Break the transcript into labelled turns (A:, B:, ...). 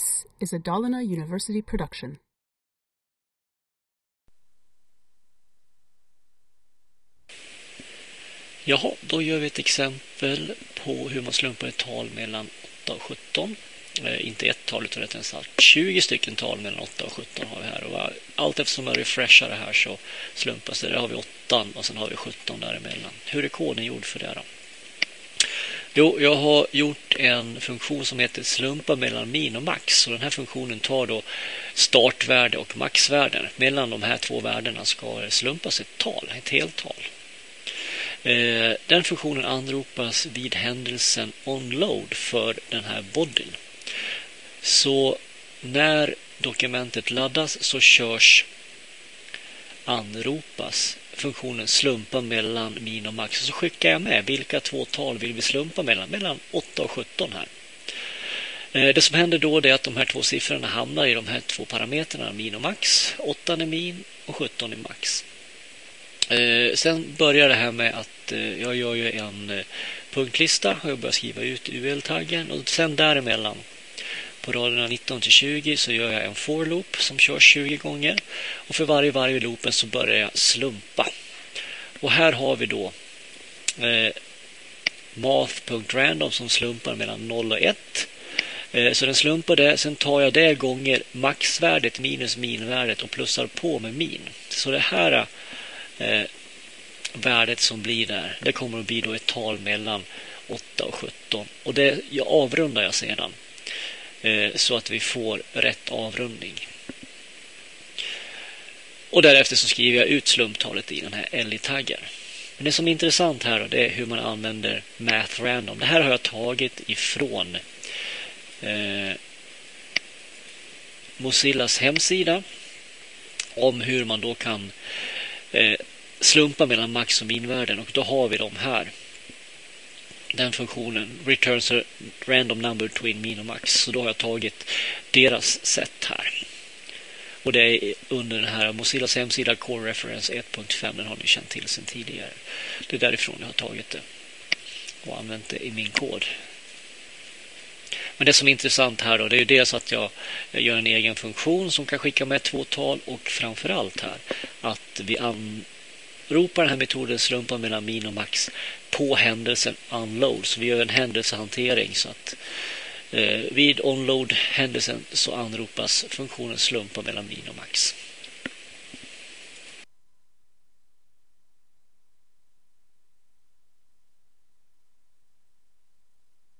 A: This is a Dalarna University production.
B: Jaha, då gör vi ett exempel på hur man slumpar ett tal mellan 8 och 17. Eh, inte ett tal utan rättare sagt 20 stycken tal mellan 8 och 17 har vi här. Och allt eftersom jag refreshar det här så slumpas det. Där har vi 8 och sen har vi 17 däremellan. Hur är koden gjord för det då? Jo, jag har gjort en funktion som heter slumpa mellan min och max. Och den här funktionen tar då startvärde och maxvärden. Mellan de här två värdena ska det slumpas ett tal, ett heltal. Eh, den funktionen anropas vid händelsen onload för den här bodyn. Så när dokumentet laddas så körs anropas funktionen slumpa mellan min och max. Så skickar jag med vilka två tal vill vi slumpa mellan? Mellan 8 och 17 här. Eh, det som händer då är att de här två siffrorna hamnar i de här två parametrarna, min och max. 8 är min och 17 är max. Eh, sen börjar det här med att eh, jag gör ju en punktlista och jag börjar skriva ut UL-taggen och sen däremellan på raderna 19 till 20 så gör jag en for loop som körs 20 gånger. Och för varje varv i loopen så börjar jag slumpa. Och här har vi då eh, math.random som slumpar mellan 0 och 1. Eh, så den slumpar det. Sen tar jag det gånger maxvärdet minus minvärdet och plussar på med min. Så det här eh, värdet som blir där, det kommer att bli då ett tal mellan 8 och 17. Och det jag avrundar jag sedan. Eh, så att vi får rätt avrundning. Och därefter så skriver jag ut slumptalet i den här LI-taggen. Men det som är intressant här då, det är hur man använder Math Random. Det här har jag tagit ifrån eh, Mozillas hemsida om hur man då kan eh, slumpa mellan max och minvärden och då har vi dem här den funktionen returns a random number between min och max. Så då har jag tagit deras sätt här. Och det är under den här Mozillas hemsida Core Reference 1.5. Den har ni känt till sedan tidigare. Det är därifrån jag har tagit det och använt det i min kod. Men det som är intressant här då, det är ju dels att jag gör en egen funktion som kan skicka med två tal och framförallt här att vi ropar den här metoden slumpa mellan min och max på händelsen unload. Så vi gör en händelsehantering så att eh, vid onload händelsen så anropas funktionen slumpa mellan min och max.